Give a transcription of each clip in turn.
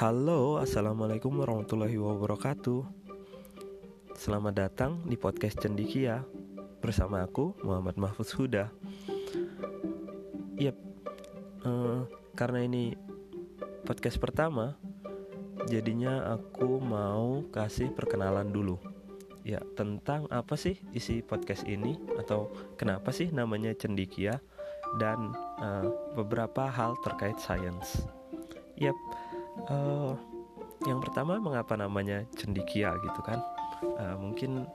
Halo, assalamualaikum warahmatullahi wabarakatuh. Selamat datang di podcast Cendikia bersama aku Muhammad Mahfuz Huda. Yap, uh, karena ini podcast pertama, jadinya aku mau kasih perkenalan dulu. Ya, tentang apa sih isi podcast ini atau kenapa sih namanya Cendikia dan uh, beberapa hal terkait sains. Uh, yang pertama mengapa namanya cendikia gitu kan? Uh, mungkin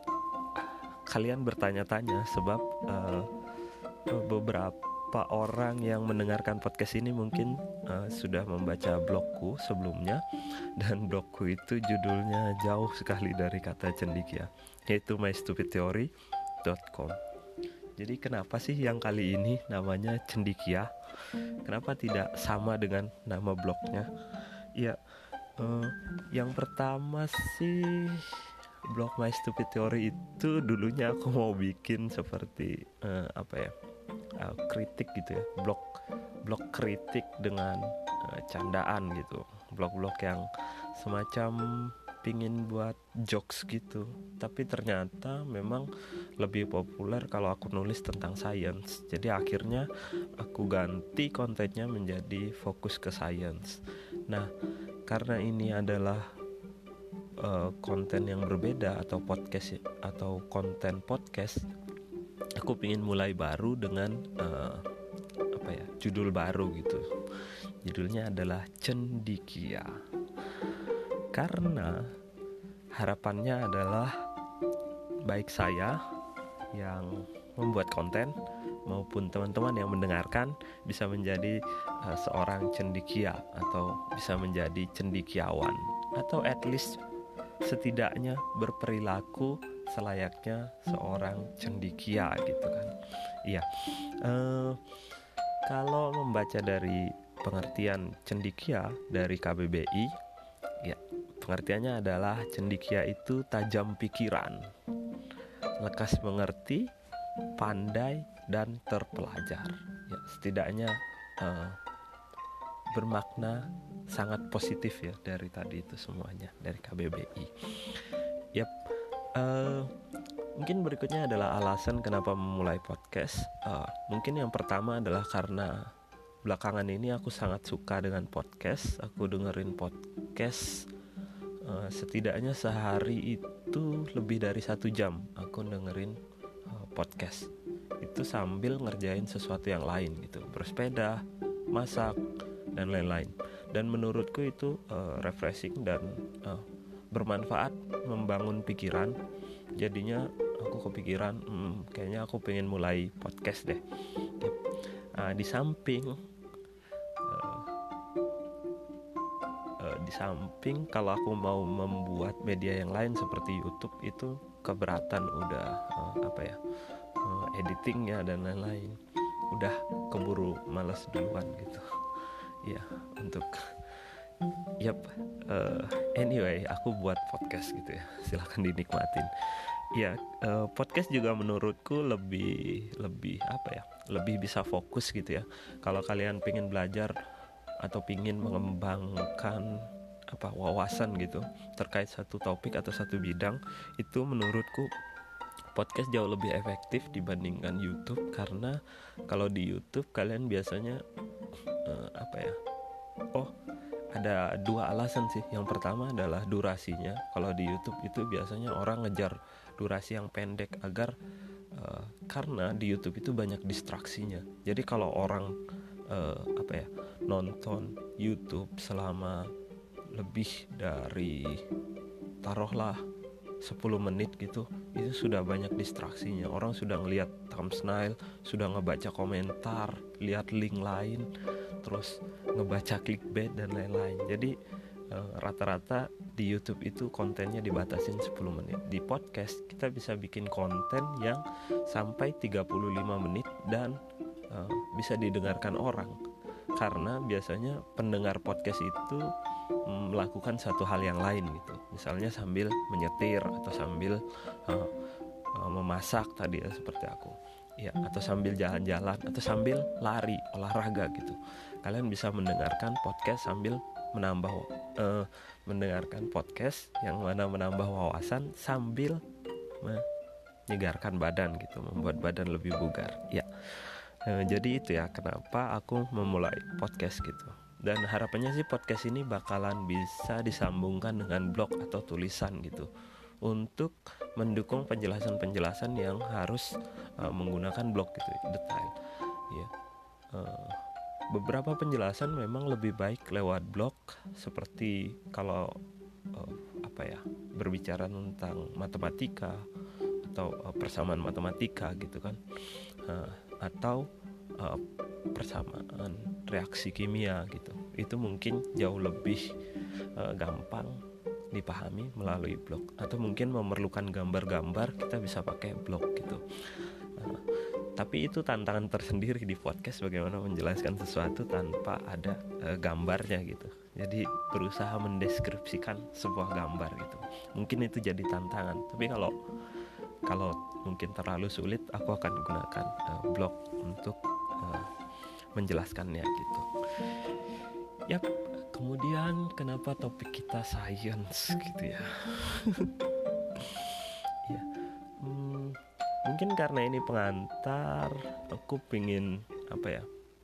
kalian bertanya-tanya sebab uh, beberapa orang yang mendengarkan podcast ini mungkin uh, sudah membaca blogku sebelumnya dan blogku itu judulnya jauh sekali dari kata cendikia yaitu mystupidtheory.com. Jadi kenapa sih yang kali ini namanya cendikia? Kenapa tidak sama dengan nama blognya? Ya, uh, yang pertama sih blog My Stupid Theory itu dulunya aku mau bikin seperti uh, apa ya uh, kritik gitu ya blog blog kritik dengan uh, candaan gitu. Blog-blog yang semacam pingin buat jokes gitu. Tapi ternyata memang lebih populer kalau aku nulis tentang science. Jadi akhirnya aku ganti kontennya menjadi fokus ke science. Nah karena ini adalah uh, konten yang berbeda atau podcast atau konten podcast aku ingin mulai baru dengan uh, apa ya judul baru gitu. Judulnya adalah cendikia karena harapannya adalah baik saya yang membuat konten maupun teman-teman yang mendengarkan bisa menjadi uh, seorang cendikia atau bisa menjadi cendikiawan atau at least setidaknya berperilaku selayaknya seorang cendikia gitu kan. Iya uh, kalau membaca dari pengertian cendikia dari KBBI ya Pengertiannya adalah cendikia itu tajam pikiran, lekas mengerti, pandai dan terpelajar. Ya, setidaknya uh, bermakna sangat positif ya dari tadi itu semuanya dari KBBI. Yap. Uh, mungkin berikutnya adalah alasan kenapa memulai podcast. Uh, mungkin yang pertama adalah karena belakangan ini aku sangat suka dengan podcast. Aku dengerin podcast uh, setidaknya sehari itu lebih dari satu jam aku dengerin uh, podcast. Itu sambil ngerjain sesuatu yang lain gitu. Bersepeda masak dan lain-lain. Dan menurutku itu uh, refreshing dan uh, bermanfaat membangun pikiran. Jadinya aku kepikiran hmm, kayaknya aku pengen mulai podcast deh. Uh, di samping di samping kalau aku mau membuat media yang lain seperti YouTube itu keberatan udah uh, apa ya uh, editingnya dan lain-lain. Udah keburu males duluan gitu. Ya untuk yap uh, anyway aku buat podcast gitu ya. Silahkan dinikmatin. Ya uh, podcast juga menurutku lebih lebih apa ya lebih bisa fokus gitu ya. Kalau kalian pengen belajar atau pingin mengembangkan apa wawasan gitu terkait satu topik atau satu bidang itu menurutku podcast jauh lebih efektif dibandingkan YouTube. Karena kalau di YouTube kalian biasanya uh, apa ya oh ada dua alasan sih. Yang pertama adalah durasinya. Kalau di YouTube itu biasanya orang ngejar durasi yang pendek agar uh, karena di YouTube itu banyak distraksinya. Jadi kalau orang uh, apa ya nonton YouTube selama lebih dari taruhlah 10 menit gitu itu sudah banyak distraksinya. Orang sudah ngelihat thumbnail sudah ngebaca komentar lihat link lain terus ngebaca clickbait dan lain-lain. Jadi eh, rata-rata di YouTube itu kontennya dibatasin 10 menit. Di podcast kita bisa bikin konten yang sampai 35 menit dan uh, bisa didengarkan orang karena biasanya pendengar podcast itu melakukan satu hal yang lain gitu misalnya sambil menyetir atau sambil uh, uh, memasak tadi ya seperti aku ya atau sambil jalan-jalan atau sambil lari olahraga gitu kalian bisa mendengarkan podcast sambil menambah uh, mendengarkan podcast yang mana menambah wawasan sambil menyegarkan badan gitu, membuat badan lebih bugar. Ya. Uh, jadi itu ya kenapa aku memulai podcast gitu. Dan harapannya sih podcast ini bakalan bisa disambungkan dengan blog atau tulisan gitu. Untuk mendukung penjelasan-penjelasan yang harus uh, menggunakan blog gitu detail ya. Uh, beberapa penjelasan memang lebih baik lewat blog seperti kalau uh, apa ya berbicara tentang matematika atau uh, persamaan matematika gitu kan uh, atau uh, persamaan reaksi kimia gitu. Itu mungkin jauh lebih uh, gampang dipahami melalui blog. Atau mungkin memerlukan gambar-gambar kita bisa pakai blog gitu. Nah, tapi itu tantangan tersendiri di podcast bagaimana menjelaskan sesuatu tanpa ada e, gambarnya gitu. Jadi berusaha mendeskripsikan sebuah gambar gitu. Mungkin itu jadi tantangan. Tapi kalau kalau mungkin terlalu sulit aku akan gunakan e, blog untuk e, menjelaskannya gitu. Yap kemudian kenapa topik kita science gitu ya? Ya hmm, mungkin karena ini pengantar aku pingin apa ya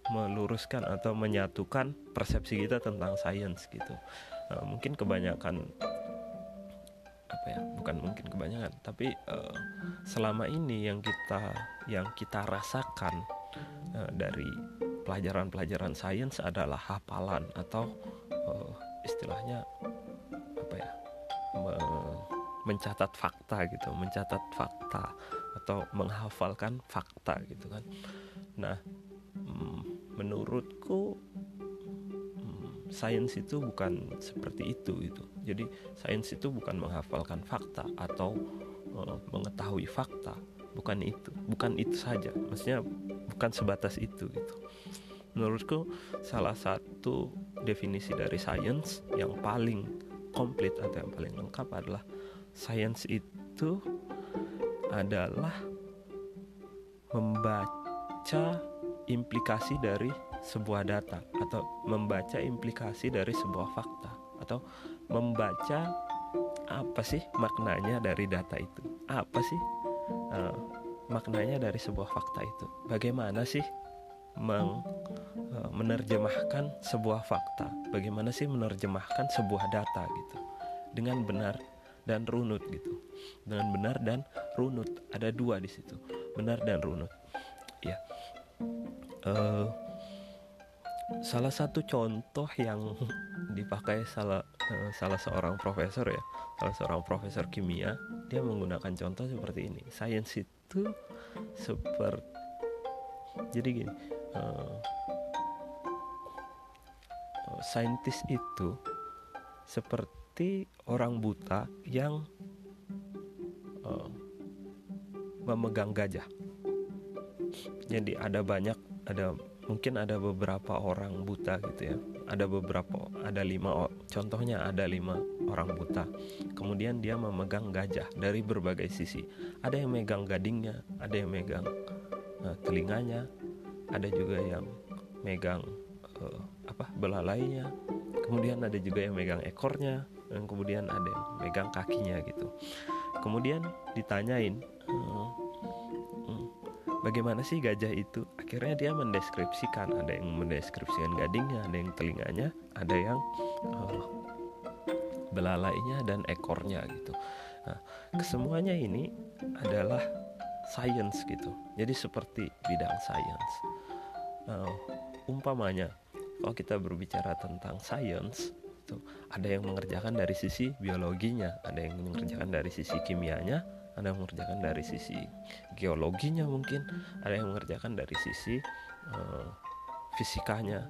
meluruskan atau menyatukan persepsi kita tentang science gitu. Uh, mungkin kebanyakan apa ya bukan mungkin kebanyakan tapi uh, selama ini yang kita yang kita rasakan uh, dari pelajaran-pelajaran sains adalah hafalan atau uh, istilahnya apa ya me mencatat fakta gitu mencatat fakta atau menghafalkan fakta gitu kan. Nah mm, menurutku sains itu bukan seperti itu gitu. Jadi sains itu bukan menghafalkan fakta atau uh, mengetahui fakta. Bukan itu bukan itu saja. Maksudnya bukan sebatas itu gitu. Menurutku salah satu definisi dari sains yang paling komplit atau yang paling lengkap adalah sains itu adalah membaca implikasi dari sebuah data atau membaca implikasi dari sebuah fakta atau membaca apa sih maknanya dari data itu apa sih uh, maknanya dari sebuah fakta itu bagaimana sih meng, uh, menerjemahkan sebuah fakta. Bagaimana sih menerjemahkan sebuah data gitu dengan benar dan runut gitu. Dengan benar dan runut ada dua di situ, benar dan runut. Ya, uh, salah satu contoh yang dipakai salah uh, salah seorang profesor ya, salah seorang profesor kimia, dia menggunakan contoh seperti ini. Sains itu seperti jadi gini uh, saintis itu seperti orang buta yang uh, memegang gajah. Jadi ada banyak, ada mungkin ada beberapa orang buta gitu ya. Ada beberapa, ada lima, contohnya ada lima orang buta. Kemudian dia memegang gajah dari berbagai sisi. Ada yang megang gadingnya, ada yang megang uh, telinganya, ada juga yang megang uh, apa belalainya kemudian ada juga yang megang ekornya dan kemudian ada yang megang kakinya gitu kemudian ditanyain uh, bagaimana sih gajah itu? Akhirnya dia mendeskripsikan. Ada yang mendeskripsikan gadingnya ada yang telinganya ada yang uh, belalainya dan ekornya gitu. Nah kesemuanya ini adalah science gitu. Jadi seperti bidang science uh, umpamanya kalau kita berbicara tentang science itu ada yang mengerjakan dari sisi biologinya ada yang mengerjakan dari sisi kimianya ada yang mengerjakan dari sisi geologinya mungkin ada yang mengerjakan dari sisi uh, fisikanya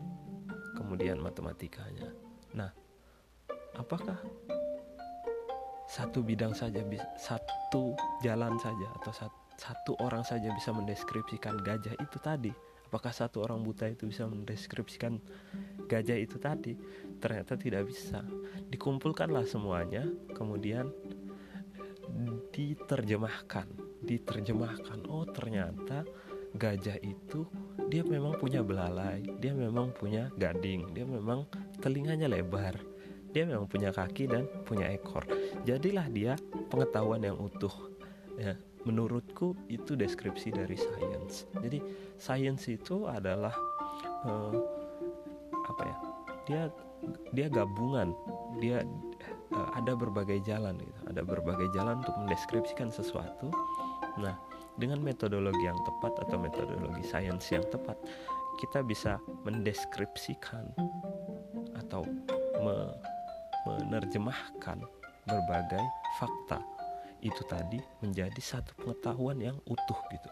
kemudian matematikanya. Nah apakah satu bidang saja satu jalan saja atau satu orang saja bisa mendeskripsikan gajah itu tadi? Apakah satu orang buta itu bisa mendeskripsikan gajah itu tadi? Ternyata tidak bisa. Dikumpulkanlah semuanya kemudian diterjemahkan diterjemahkan. Oh ternyata gajah itu dia memang punya belalai dia memang punya gading dia memang telinganya lebar dia memang punya kaki dan punya ekor. Jadilah dia pengetahuan yang utuh ya. Menurutku itu deskripsi dari sains. Jadi sains itu adalah uh, apa ya dia dia gabungan dia uh, ada berbagai jalan gitu. Ada berbagai jalan untuk mendeskripsikan sesuatu. Nah dengan metodologi yang tepat atau metodologi sains yang tepat kita bisa mendeskripsikan atau me menerjemahkan berbagai fakta. Itu tadi menjadi satu pengetahuan yang utuh gitu.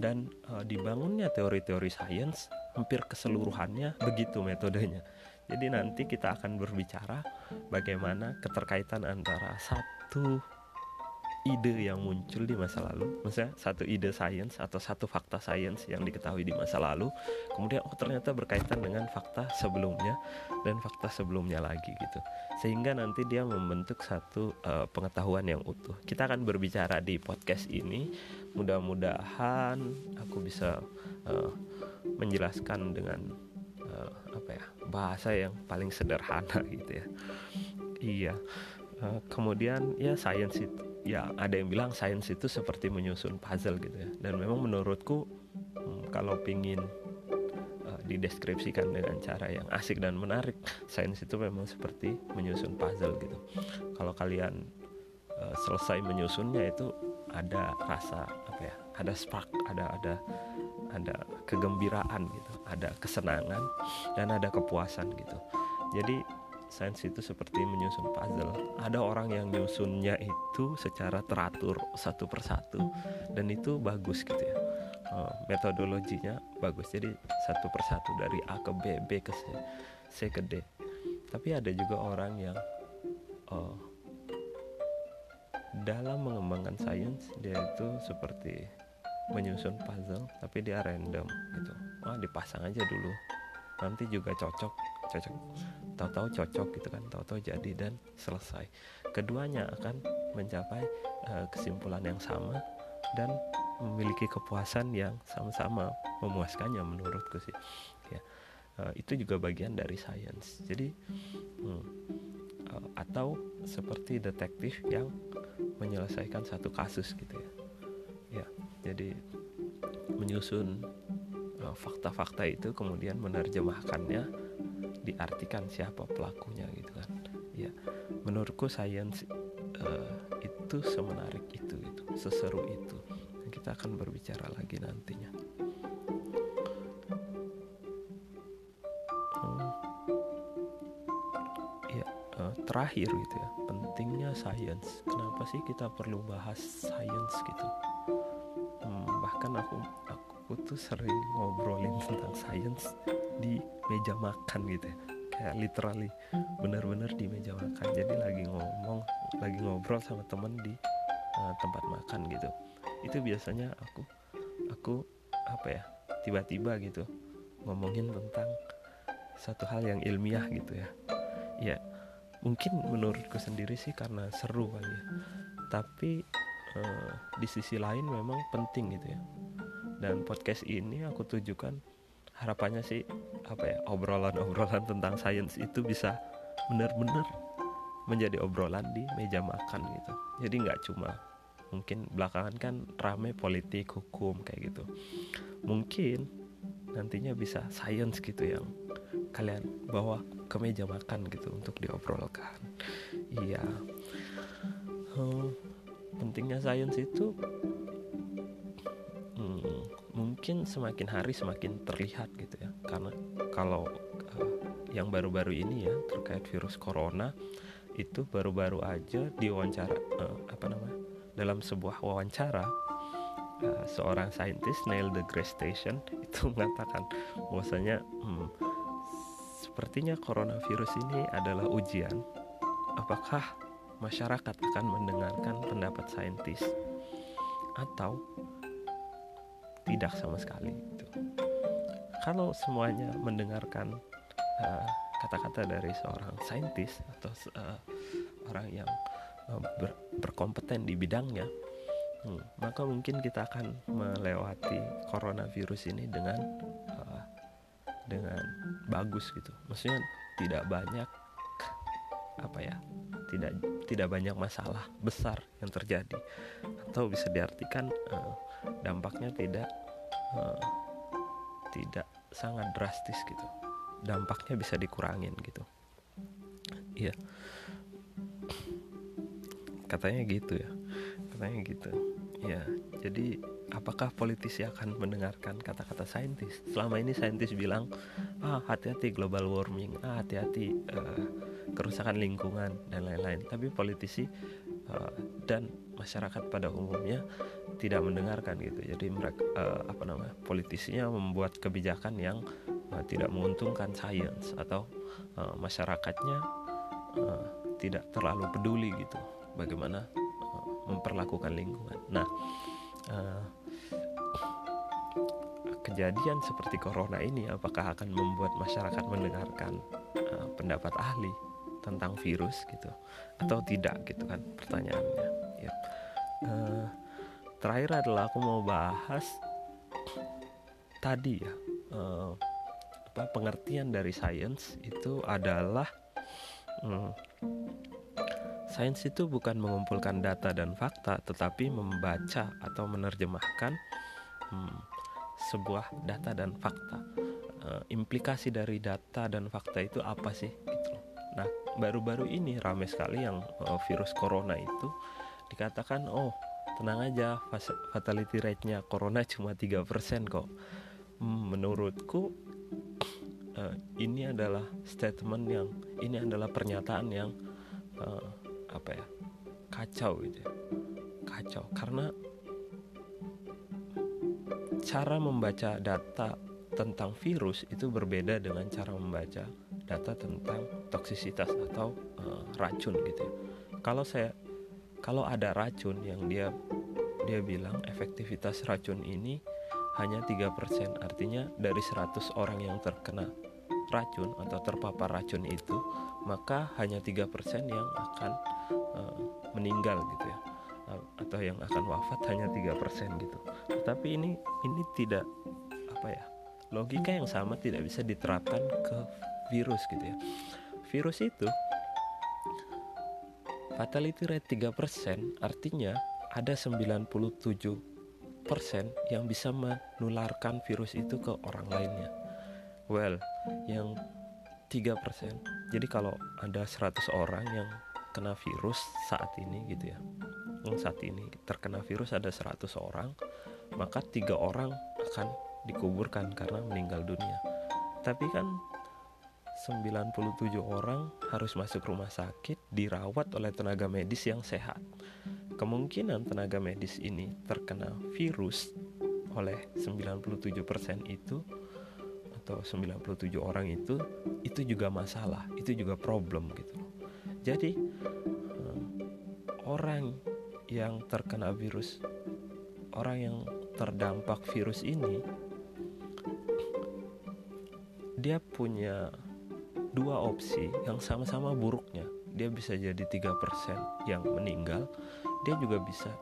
Dan uh, dibangunnya teori-teori sains hampir keseluruhannya begitu metodenya jadi nanti kita akan berbicara bagaimana keterkaitan antara satu ide yang muncul di masa lalu, misalnya satu ide sains atau satu fakta sains yang diketahui di masa lalu, kemudian oh ternyata berkaitan dengan fakta sebelumnya dan fakta sebelumnya lagi gitu, sehingga nanti dia membentuk satu uh, pengetahuan yang utuh. Kita akan berbicara di podcast ini, mudah-mudahan aku bisa uh, menjelaskan dengan apa ya bahasa yang paling sederhana gitu ya. Iya. Uh, kemudian ya sains itu ya ada yang bilang sains itu seperti menyusun puzzle gitu ya dan memang menurutku hmm, kalau pingin uh, dideskripsikan dengan cara yang asik dan menarik sains itu memang seperti menyusun puzzle gitu kalau kalian uh, selesai menyusunnya itu ada rasa apa ya ada spark ada ada ada kegembiraan gitu ada kesenangan dan ada kepuasan gitu jadi sains itu seperti menyusun puzzle. Ada orang yang nyusunnya itu secara teratur satu persatu dan itu bagus gitu ya. Uh, metodologinya bagus. Jadi satu persatu dari A ke B, B ke C, C ke D. Tapi ada juga orang yang uh, dalam mengembangkan sains dia itu seperti menyusun puzzle tapi dia random gitu. Wah, dipasang aja dulu. Nanti juga cocok cocok. Tahu-tahu cocok gitu kan tahu-tahu jadi dan selesai. Keduanya akan mencapai uh, kesimpulan yang sama dan memiliki kepuasan yang sama-sama memuaskannya menurutku sih ya. Uh, itu juga bagian dari sains jadi hmm, uh, atau seperti detektif yang menyelesaikan satu kasus gitu ya. Ya jadi menyusun fakta-fakta uh, itu kemudian menerjemahkannya diartikan siapa pelakunya gitu kan. Ya menurutku sains uh, itu semenarik itu itu seseru itu. Kita akan berbicara lagi nantinya. Hmm. ya uh, terakhir gitu ya pentingnya sains. Kenapa sih kita perlu bahas sains gitu? Hmm, bahkan aku aku tuh sering ngobrolin tentang sains di meja makan gitu ya. Kayak literally bener-bener di meja makan. Jadi lagi ngomong lagi ngobrol sama temen di uh, tempat makan gitu. Itu biasanya aku aku apa ya tiba-tiba gitu ngomongin tentang satu hal yang ilmiah gitu ya. Ya mungkin menurutku sendiri sih karena seru kali ya. Tapi uh, di sisi lain memang penting gitu ya dan podcast ini aku tujukan harapannya sih apa ya obrolan-obrolan tentang sains itu bisa benar-benar menjadi obrolan di meja makan gitu. Jadi nggak cuma mungkin belakangan kan rame politik hukum kayak gitu. Mungkin nantinya bisa sains gitu yang kalian bawa ke meja makan gitu untuk diobrolkan. Iya. Hmm, pentingnya sains itu mungkin semakin hari semakin terlihat gitu ya. Karena kalau uh, yang baru-baru ini ya terkait virus corona itu baru-baru aja diwawancara uh, apa namanya dalam sebuah wawancara uh, seorang saintis Neil deGrasse Tyson itu mengatakan bahwasanya hmm, sepertinya coronavirus ini adalah ujian. Apakah masyarakat akan mendengarkan pendapat saintis? Atau tidak sama sekali gitu. Kalau semuanya mendengarkan eh, kata-kata dari seorang saintis atau uh, orang yang uh, ber, berkompeten di bidangnya, hmm, maka mungkin kita akan melewati coronavirus ini dengan uh, dengan bagus gitu maksudnya tidak banyak apa ya tidak tidak banyak masalah besar yang terjadi. Atau bisa diartikan uh, dampaknya tidak uh, tidak sangat drastis gitu. Dampaknya bisa dikurangin gitu. Iya. Katanya gitu ya. Katanya gitu. Ya jadi apakah politisi akan mendengarkan kata-kata saintis? Selama ini saintis bilang ah hati-hati global warming. Ah hati-hati uh, kerusakan lingkungan dan lain-lain. Tapi politisi uh, dan masyarakat pada umumnya tidak mendengarkan gitu. Jadi mereka uh, apa namanya politisinya membuat kebijakan yang uh, tidak menguntungkan sains atau uh, masyarakatnya uh, tidak terlalu peduli gitu bagaimana uh, memperlakukan lingkungan. Nah uh, kejadian seperti corona ini apakah akan membuat masyarakat mendengarkan uh, pendapat ahli tentang virus gitu atau tidak gitu kan pertanyaannya. Ya uh, terakhir adalah aku mau bahas tadi ya uh, apa pengertian dari sains itu adalah um, sains itu bukan mengumpulkan data dan fakta tetapi membaca atau menerjemahkan um, sebuah data dan fakta. Uh, implikasi dari data dan fakta itu apa sih? Gitu. Nah, baru-baru ini ramai sekali yang uh, virus corona itu dikatakan oh tenang aja fatality rate-nya corona cuma 3% kok. Hmm, menurutku uh, ini adalah statement yang ini adalah pernyataan yang uh, apa ya? kacau gitu ya. Kacau karena cara membaca data tentang virus itu berbeda dengan cara membaca data tentang toksisitas atau uh, racun gitu ya. Kalau saya kalau ada racun yang dia dia bilang efektivitas racun ini hanya 3%, artinya dari 100 orang yang terkena racun atau terpapar racun itu, maka hanya 3% yang akan uh, meninggal gitu ya. Atau yang akan wafat hanya 3% gitu. Tetapi ini ini tidak apa ya? Logika yang sama tidak bisa diterapkan ke virus gitu ya. Virus itu fatality rate 3% artinya ada 97% yang bisa menularkan virus itu ke orang lainnya. Well yang 3% jadi kalau ada 100 orang yang kena virus saat ini gitu ya yang saat ini terkena virus ada 100 orang maka tiga orang akan dikuburkan karena meninggal dunia. Tapi kan 97 orang harus masuk rumah sakit dirawat oleh tenaga medis yang sehat. Kemungkinan tenaga medis ini terkena virus oleh 97% itu atau 97 orang itu itu juga masalah, itu juga problem gitu. Jadi eh, orang yang terkena virus, orang yang terdampak virus ini dia punya dua opsi yang sama-sama buruknya dia bisa jadi tiga persen yang meninggal dia juga bisa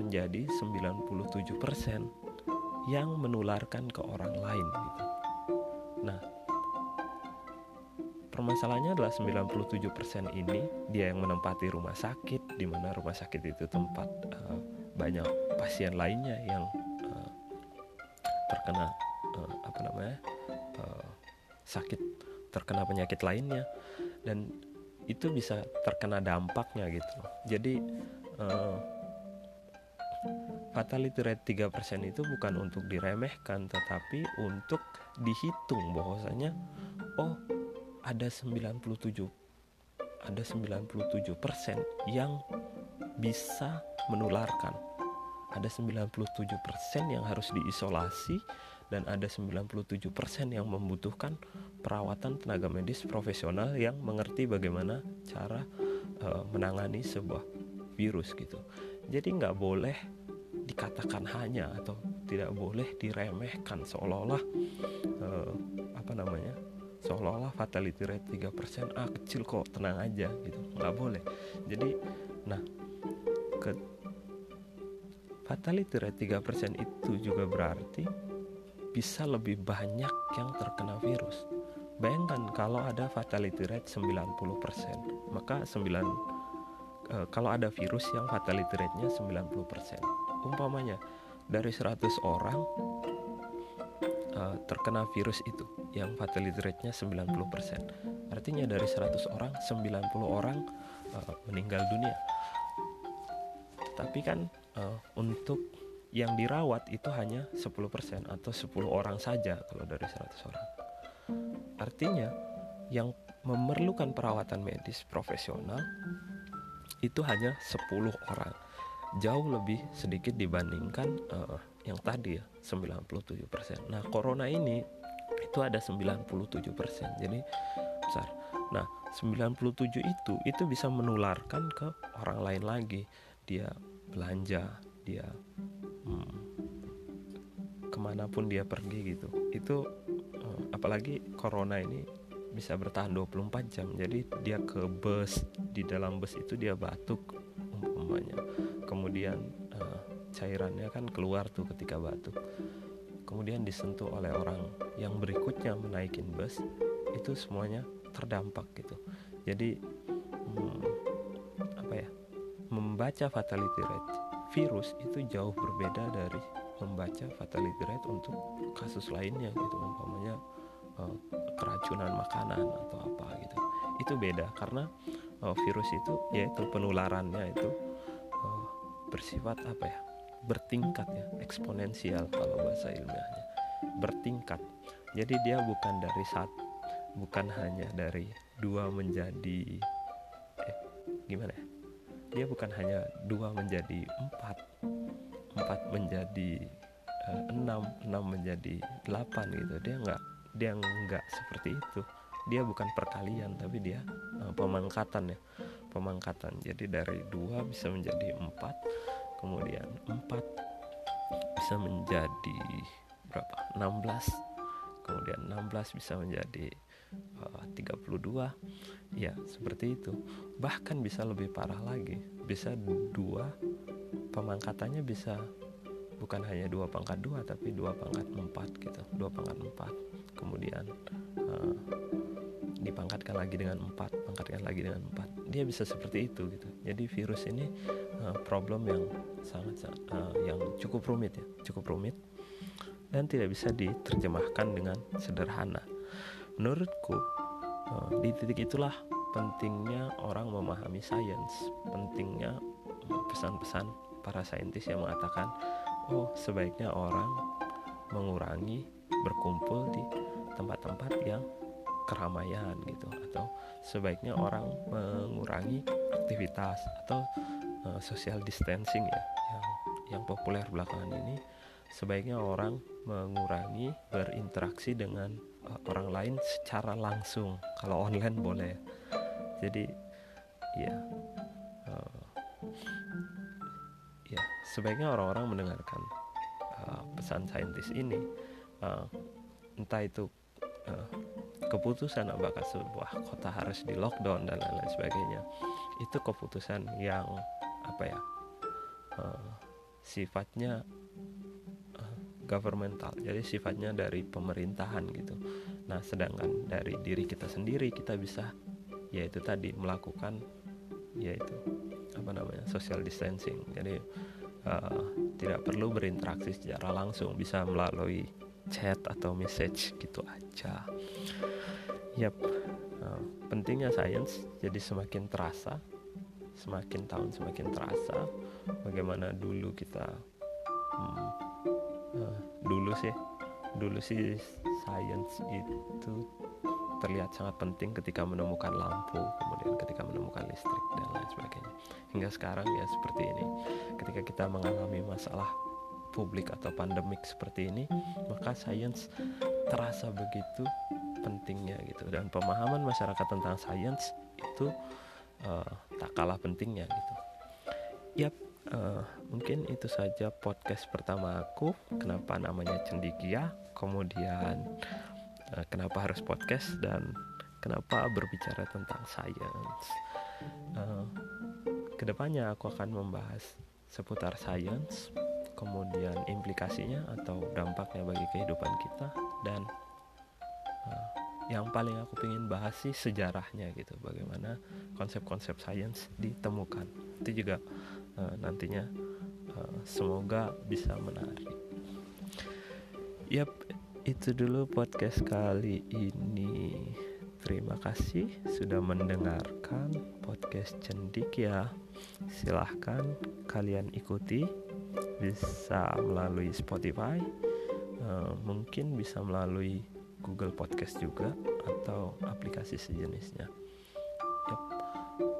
menjadi 97% yang menularkan ke orang lain gitu. Nah, permasalahannya adalah 97% ini dia yang menempati rumah sakit di mana rumah sakit itu tempat uh, banyak pasien lainnya yang uh, terkena uh, apa namanya? Uh, sakit terkena penyakit lainnya. Dan itu bisa terkena dampaknya gitu. Jadi uh, fatality rate 3% itu bukan untuk diremehkan tetapi untuk dihitung bahwasanya oh ada 97 ada 97% yang bisa menularkan. Ada 97% yang harus diisolasi dan ada 97% yang membutuhkan perawatan tenaga medis profesional yang mengerti bagaimana cara uh, menangani sebuah virus gitu. Jadi nggak boleh dikatakan hanya atau tidak boleh diremehkan seolah-olah uh, apa namanya seolah-olah fatality rate 3% ah kecil kok tenang aja gitu nggak boleh jadi nah ke fatality rate 3% itu juga berarti bisa lebih banyak yang terkena virus. Bayangkan kalau ada fatality rate 90% maka 9 uh, kalau ada virus yang fatality rate-nya 90% umpamanya dari 100 orang uh, terkena virus itu yang fatality rate-nya 90% artinya dari 100 orang 90 orang uh, meninggal dunia. Tapi kan uh, untuk yang dirawat itu hanya 10% atau 10 orang saja kalau dari 100 orang Artinya, yang memerlukan perawatan medis profesional itu hanya 10 orang. Jauh lebih sedikit dibandingkan uh, yang tadi ya, 97%. Nah, corona ini itu ada 97%. Jadi besar. Nah, 97 itu itu bisa menularkan ke orang lain lagi. Dia belanja, dia hmm, ke mana pun dia pergi gitu. Itu apalagi corona ini bisa bertahan 24 jam. Jadi dia ke bus di dalam bus itu dia batuk umpamanya. Kemudian uh, cairannya kan keluar tuh ketika batuk. Kemudian disentuh oleh orang yang berikutnya menaikin bus itu semuanya terdampak gitu. Jadi hmm, apa ya membaca fatality rate virus itu jauh berbeda dari membaca fatality rate untuk kasus lainnya gitu umpamanya uh, keracunan makanan atau apa gitu. Itu beda karena uh, virus itu yaitu penularannya itu uh, bersifat apa ya bertingkat ya eksponensial kalau bahasa ilmiahnya. Bertingkat. Jadi dia bukan dari satu bukan hanya dari dua menjadi eh gimana ya? Dia bukan hanya dua menjadi empat empat menjadi enam enam menjadi delapan gitu. Dia nggak dia nggak seperti itu. Dia bukan perkalian tapi dia uh, pemangkatan ya pemangkatan. Jadi dari dua bisa menjadi empat kemudian empat bisa menjadi berapa? 16 kemudian 16 bisa menjadi uh, 32 ya seperti itu. Bahkan bisa lebih parah lagi bisa dua pemangkatannya bisa bukan hanya dua pangkat dua tapi dua pangkat empat gitu dua pangkat empat. Kemudian uh, dipangkatkan lagi dengan empat pangkatkan lagi dengan empat. Dia bisa seperti itu gitu. Jadi virus ini uh, problem yang sangat uh, yang cukup rumit ya cukup rumit dan tidak bisa diterjemahkan dengan sederhana. Menurutku uh, di titik itulah pentingnya orang memahami sains pentingnya pesan-pesan para saintis yang mengatakan oh sebaiknya orang mengurangi berkumpul di tempat-tempat yang keramaian gitu. Atau sebaiknya orang mengurangi aktivitas atau uh, social distancing ya yang yang populer belakangan ini. Sebaiknya orang mengurangi berinteraksi dengan uh, orang lain secara langsung kalau online boleh. Jadi ya sebaiknya orang-orang mendengarkan uh, pesan saintis ini uh, entah itu uh, keputusan apakah sebuah kota harus di lockdown dan lain-lain sebagainya. Itu keputusan yang apa ya uh, sifatnya governmental. Jadi sifatnya dari pemerintahan gitu. Nah sedangkan dari diri kita sendiri kita bisa yaitu tadi melakukan yaitu apa namanya social distancing. Jadi uh, tidak perlu berinteraksi secara langsung bisa melalui chat atau message gitu aja. Yap uh, pentingnya sains jadi semakin terasa semakin tahun semakin terasa. Bagaimana dulu kita hmm, uh, dulu sih dulu sih sains itu terlihat sangat penting ketika menemukan lampu, kemudian ketika menemukan listrik dan lain sebagainya. Hingga sekarang ya seperti ini. Ketika kita mengalami masalah publik atau pandemik seperti ini, maka sains terasa begitu pentingnya gitu dan pemahaman masyarakat tentang sains itu uh, tak kalah pentingnya gitu. Yap, uh, mungkin itu saja podcast pertama aku. Kenapa namanya Cendikia? Kemudian kenapa harus podcast dan kenapa berbicara tentang sains. Uh, ke depannya aku akan membahas seputar sains, kemudian implikasinya atau dampaknya bagi kehidupan kita dan uh, yang paling aku pengen bahas sih sejarahnya gitu bagaimana konsep-konsep sains ditemukan itu juga uh, nantinya uh, semoga bisa menarik yap itu dulu podcast kali ini terima kasih sudah mendengarkan podcast cendik ya silahkan kalian ikuti bisa melalui Spotify uh, mungkin bisa melalui Google Podcast juga atau aplikasi sejenisnya. Yep.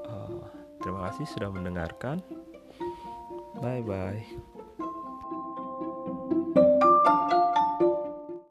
Uh, terima kasih sudah mendengarkan. Bye bye.